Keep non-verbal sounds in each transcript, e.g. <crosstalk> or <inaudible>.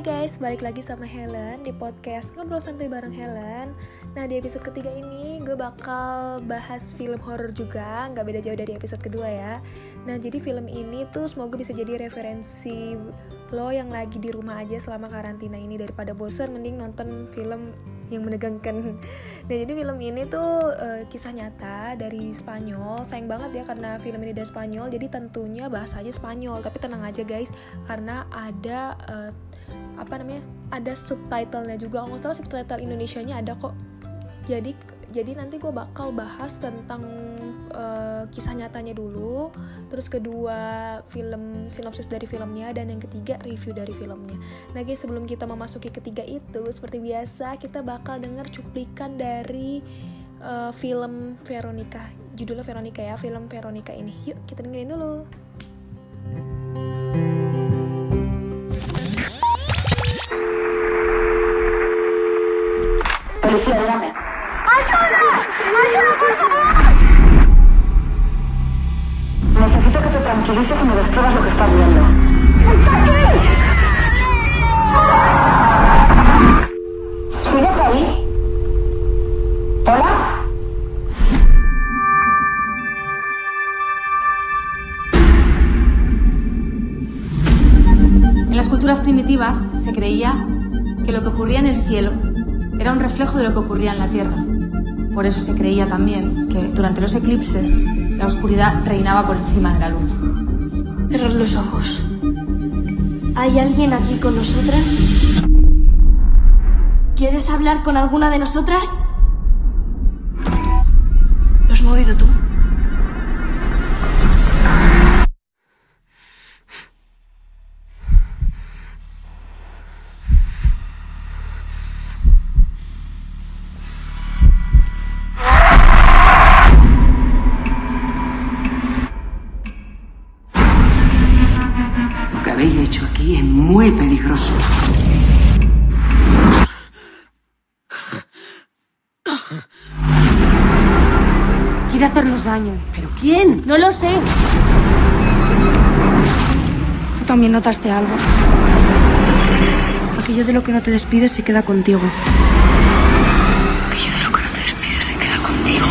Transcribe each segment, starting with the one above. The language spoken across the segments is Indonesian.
Hai guys, balik lagi sama Helen di podcast Ngobrol Santai bareng Helen. Nah di episode ketiga ini gue bakal bahas film horor juga Nggak beda jauh dari episode kedua ya. Nah jadi film ini tuh semoga bisa jadi referensi lo yang lagi di rumah aja selama karantina ini Daripada bosan mending nonton film yang menegangkan. <laughs> Nah jadi film ini tuh uh, kisah nyata dari Spanyol. Sayang banget ya karena film ini dari Spanyol Jadi tentunya bahasanya Spanyol. Tapi tenang aja guys Karena ada uh, apa namanya ada subtitlenya juga. Nggak salah subtitle Indonesia-nya ada kok. Jadi jadi nanti gue bakal bahas tentang uh, kisah nyatanya dulu terus kedua film sinopsis dari filmnya dan yang ketiga review dari filmnya. Nah guys sebelum kita memasuki ketiga itu seperti biasa kita bakal denger cuplikan dari uh, film Veronica. Judulnya Veronica ya film Veronica ini. Yuk kita dengerin dulu Policía, dígame. ¡Ayuda! ¡Ayuda, por favor! Necesito que te tranquilices y me describas lo que estás viendo. ¡Está aquí! ¿Sigues ahí? ¿Hola? En las culturas primitivas se creía que lo que ocurría en el cielo era un reflejo de lo que ocurría en la Tierra. Por eso se creía también que durante los eclipses la oscuridad reinaba por encima de la luz. Cerrar los ojos. ¿Hay alguien aquí con nosotras? ¿Quieres hablar con alguna de nosotras? ¿Lo has movido tú? Muy peligroso. Quiere hacernos daño. ¿Pero quién? No lo sé. Tú también notaste algo. Aquello de lo que no te despides se queda contigo. Aquello de lo que no te despides se queda contigo.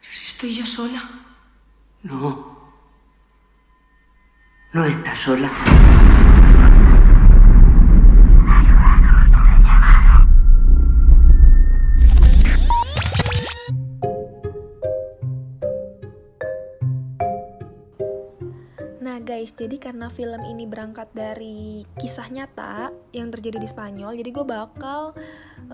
Pero si estoy yo sola. No. No estás sola. Jadi karena film ini berangkat dari kisah nyata yang terjadi di Spanyol, jadi gue bakal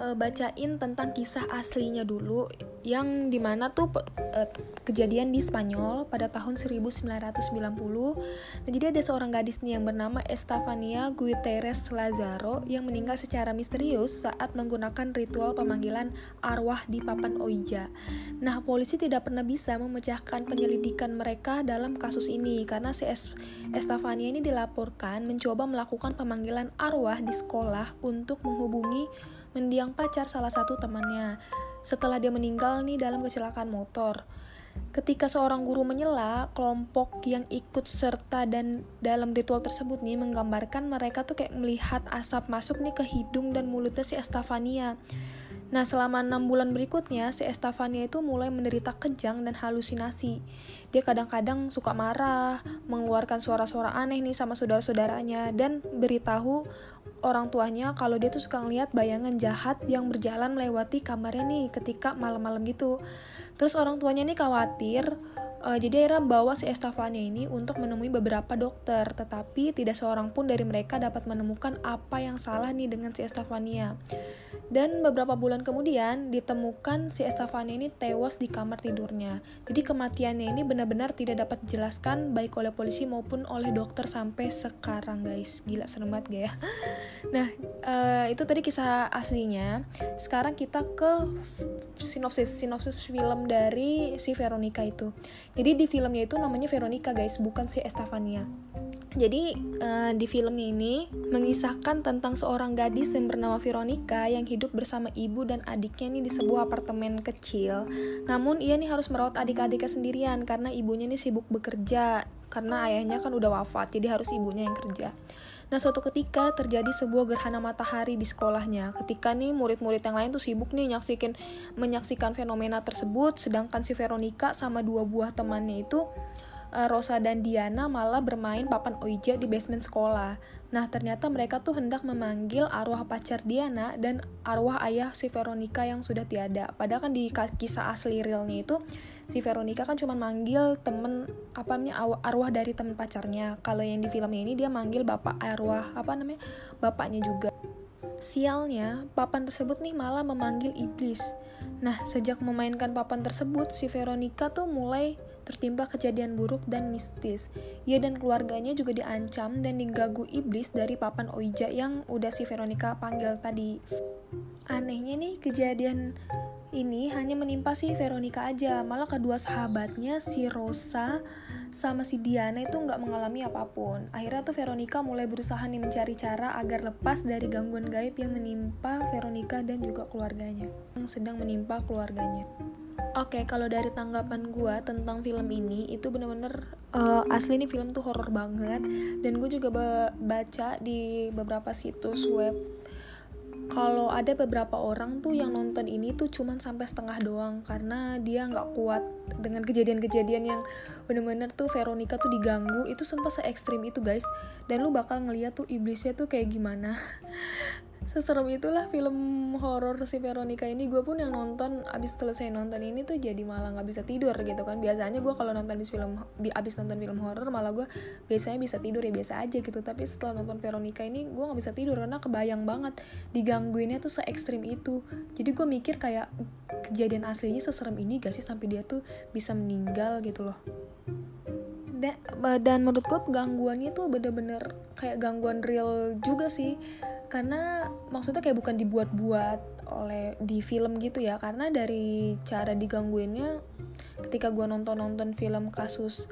uh, bacain tentang kisah aslinya dulu yang di mana tuh uh, kejadian di Spanyol pada tahun 1990. Nah jadi ada seorang gadis nih yang bernama Estefania Guterres Lazaro yang meninggal secara misterius saat menggunakan ritual pemanggilan arwah di papan Oija. Nah polisi tidak pernah bisa memecahkan penyelidikan mereka dalam kasus ini karena si Estefania ini dilaporkan mencoba melakukan pemanggilan arwah di sekolah untuk menghubungi mendiang pacar salah satu temannya setelah dia meninggal nih dalam kecelakaan motor. Ketika seorang guru menyela, kelompok yang ikut serta dan dalam ritual tersebut nih menggambarkan mereka tuh kayak melihat asap masuk nih ke hidung dan mulutnya si Estefania. Nah, selama enam bulan berikutnya, si Estefania itu mulai menderita kejang dan halusinasi. Dia kadang-kadang suka marah, mengeluarkan suara-suara aneh nih sama saudara-saudaranya, dan beritahu orang tuanya kalau dia tuh suka ngeliat bayangan jahat yang berjalan melewati kamarnya nih ketika malam-malam gitu. Terus orang tuanya nih khawatir, uh, jadi akhirnya bawa si Estefania ini untuk menemui beberapa dokter, tetapi tidak seorang pun dari mereka dapat menemukan apa yang salah nih dengan si Estefania. Dan beberapa bulan kemudian ditemukan si Estefania ini tewas di kamar tidurnya. Jadi kematiannya ini benar-benar tidak dapat dijelaskan baik oleh polisi maupun oleh dokter sampai sekarang guys. Gila serem banget gak ya? <laughs> Nah uh, itu tadi kisah aslinya. Sekarang kita ke sinopsis sinopsis film dari si Veronica itu. Jadi di filmnya itu namanya Veronica guys, bukan si Estefania. Jadi uh, di film ini mengisahkan tentang seorang gadis yang bernama Veronica yang hidup bersama ibu dan adiknya nih di sebuah apartemen kecil. Namun ia nih harus merawat adik-adiknya sendirian karena ibunya nih sibuk bekerja karena ayahnya kan udah wafat jadi harus ibunya yang kerja. Nah suatu ketika terjadi sebuah gerhana matahari di sekolahnya. Ketika nih murid-murid yang lain tuh sibuk nih nyaksikin menyaksikan fenomena tersebut, sedangkan si Veronica sama dua buah temannya itu Rosa dan Diana malah bermain papan Oija di basement sekolah. Nah, ternyata mereka tuh hendak memanggil arwah pacar Diana dan arwah ayah si Veronica yang sudah tiada. Padahal kan di kisah asli realnya itu si Veronica kan cuma manggil temen apa namanya arwah dari temen pacarnya. Kalau yang di filmnya ini dia manggil bapak arwah apa namanya bapaknya juga. Sialnya, papan tersebut nih malah memanggil iblis. Nah, sejak memainkan papan tersebut, si Veronica tuh mulai tertimpa kejadian buruk dan mistis. Ia dan keluarganya juga diancam dan diganggu iblis dari papan Oija yang udah si Veronica panggil tadi. Anehnya nih kejadian ini hanya menimpa si Veronica aja, malah kedua sahabatnya si Rosa sama si Diana itu nggak mengalami apa pun. Akhirnya tuh Veronica mulai berusaha nih mencari cara agar lepas dari gangguan gaib yang menimpa Veronica dan juga keluarganya, yang sedang menimpa keluarganya. Oke, okay, kalau dari tanggapan gue tentang film ini itu bener-bener uh, asli nih film tuh horror banget dan gue juga baca di beberapa situs web kalau ada beberapa orang tuh yang nonton ini tuh cuman sampai setengah doang karena dia nggak kuat dengan kejadian-kejadian yang bener-bener tuh Veronica tuh diganggu. Itu sempat se ekstrim itu guys. Dan lu bakal ngeliat tuh iblisnya tuh kayak gimana <laughs> seserem itulah film horor si Veronica ini gue pun yang nonton abis selesai nonton ini tuh jadi malah nggak bisa tidur gitu kan. Biasanya gue kalau nonton abis film abis nonton film horor malah gue biasanya bisa tidur ya biasa aja gitu. Tapi setelah nonton Veronica ini gue nggak bisa tidur karena kebayang banget digangguinnya tuh se ekstrim itu. Jadi gue mikir kayak kejadian aslinya seserem ini gak sih sampai dia tuh bisa meninggal gitu loh. Dan, dan menurut gue gangguannya tuh bener-bener kayak gangguan real juga sih karena maksudnya kayak bukan dibuat-buat oleh di film gitu ya. Karena dari cara digangguinnya ketika gue nonton-nonton film kasus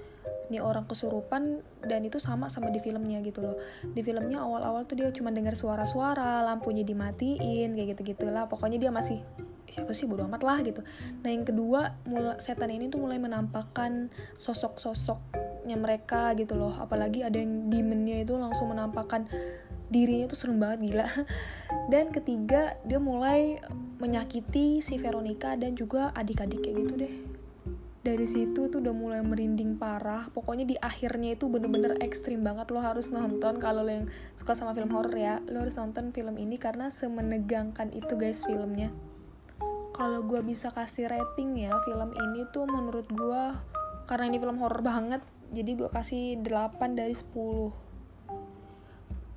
nih orang kesurupan dan itu sama sama di filmnya gitu loh. Di filmnya awal-awal tuh dia cuma dengar suara-suara lampunya dimatiin kayak gitu gitulah pokoknya dia masih siapa sih bodo amat lah gitu. Nah yang kedua mulai setan ini tuh mulai menampakkan sosok-sosoknya mereka gitu loh. Apalagi ada yang demonnya itu langsung menampakkan dirinya tuh serem banget gila. <laughs> Dan ketiga dia mulai menyakiti si Veronica dan juga adik-adik kayak gitu deh. Dari situ tuh udah mulai merinding parah. Pokoknya di akhirnya itu bener-bener ekstrim banget. Lo harus nonton kalau lo yang suka sama film horror ya. Lo harus nonton film ini karena semenegangkan itu guys filmnya. Kalau gue bisa kasih rating ya film ini tuh menurut gue karena ini film horror banget jadi gue kasih 8 dari 10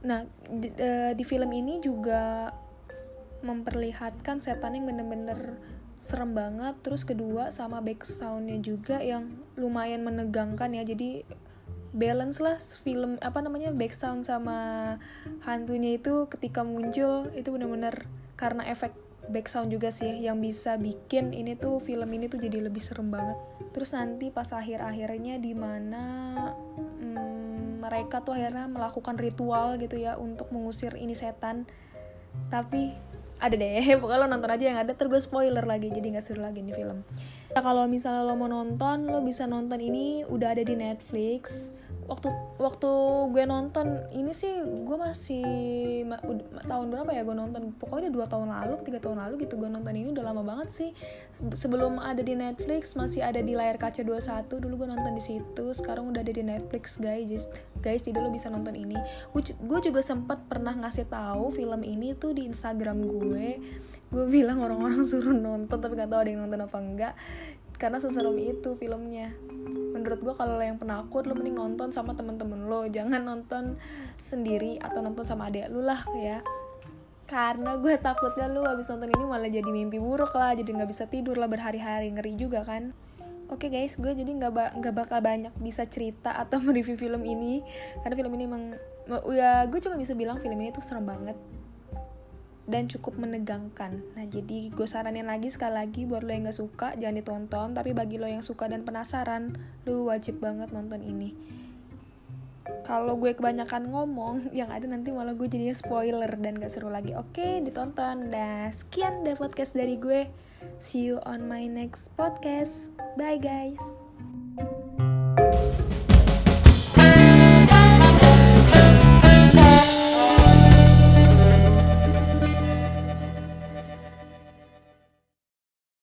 Nah, di, uh, di film ini juga memperlihatkan setan yang bener-bener serem banget. Terus kedua sama back soundnya juga yang lumayan menegangkan ya. Jadi balance lah film apa namanya back sound sama hantunya itu ketika muncul itu bener-bener karena efek back sound juga sih yang bisa bikin ini tuh film ini tuh jadi lebih serem banget. Terus nanti pas akhir-akhirnya di mana mereka tuh akhirnya melakukan ritual gitu ya untuk mengusir ini setan. Tapi ada deh <laughs> pokoknya lo nonton aja yang ada terus spoiler lagi jadi nggak seru lagi nih film. Nah, kalau misalnya lo mau nonton lo bisa nonton ini udah ada di Netflix waktu waktu gue nonton ini sih gue masih ma, tahun berapa ya gue nonton? Pokoknya dua tahun lalu tiga tahun lalu gitu gue nonton ini udah lama banget sih. Sebelum ada di Netflix masih ada di layar kaca 21 dulu gue nonton di situ. Sekarang udah ada di Netflix guys. Guys jadi lo bisa nonton ini. Gue juga sempat pernah ngasih tahu film ini tuh di Instagram gue. Gue bilang orang-orang <laughs> suruh nonton tapi gak tahu ada yang nonton apa enggak. Karena seserem itu filmnya menurut gue kalau yang penakut lo mending nonton sama temen-temen lo. Jangan nonton sendiri atau nonton sama adik lo lah ya. Karena gue takutnya lo abis nonton ini malah jadi mimpi buruk lah jadi nggak bisa tidur lah berhari-hari ngeri juga kan. Oke okay guys, gue jadi nggak ba nggak bakal banyak bisa cerita atau <laughs> mereview film ini. Karena film ini emang ya gue cuma bisa bilang film ini tuh serem banget dan cukup menegangkan. Nah, jadi gue saranin lagi sekali lagi buat lo yang gak suka jangan ditonton, tapi bagi lo yang suka dan penasaran, lo wajib banget nonton ini. kalau gue kebanyakan ngomong <laughs> yang ada nanti malah gue jadinya spoiler dan gak seru lagi. Oke ditonton. Dah sekian deh podcast dari gue. See you on my next podcast. Bye guys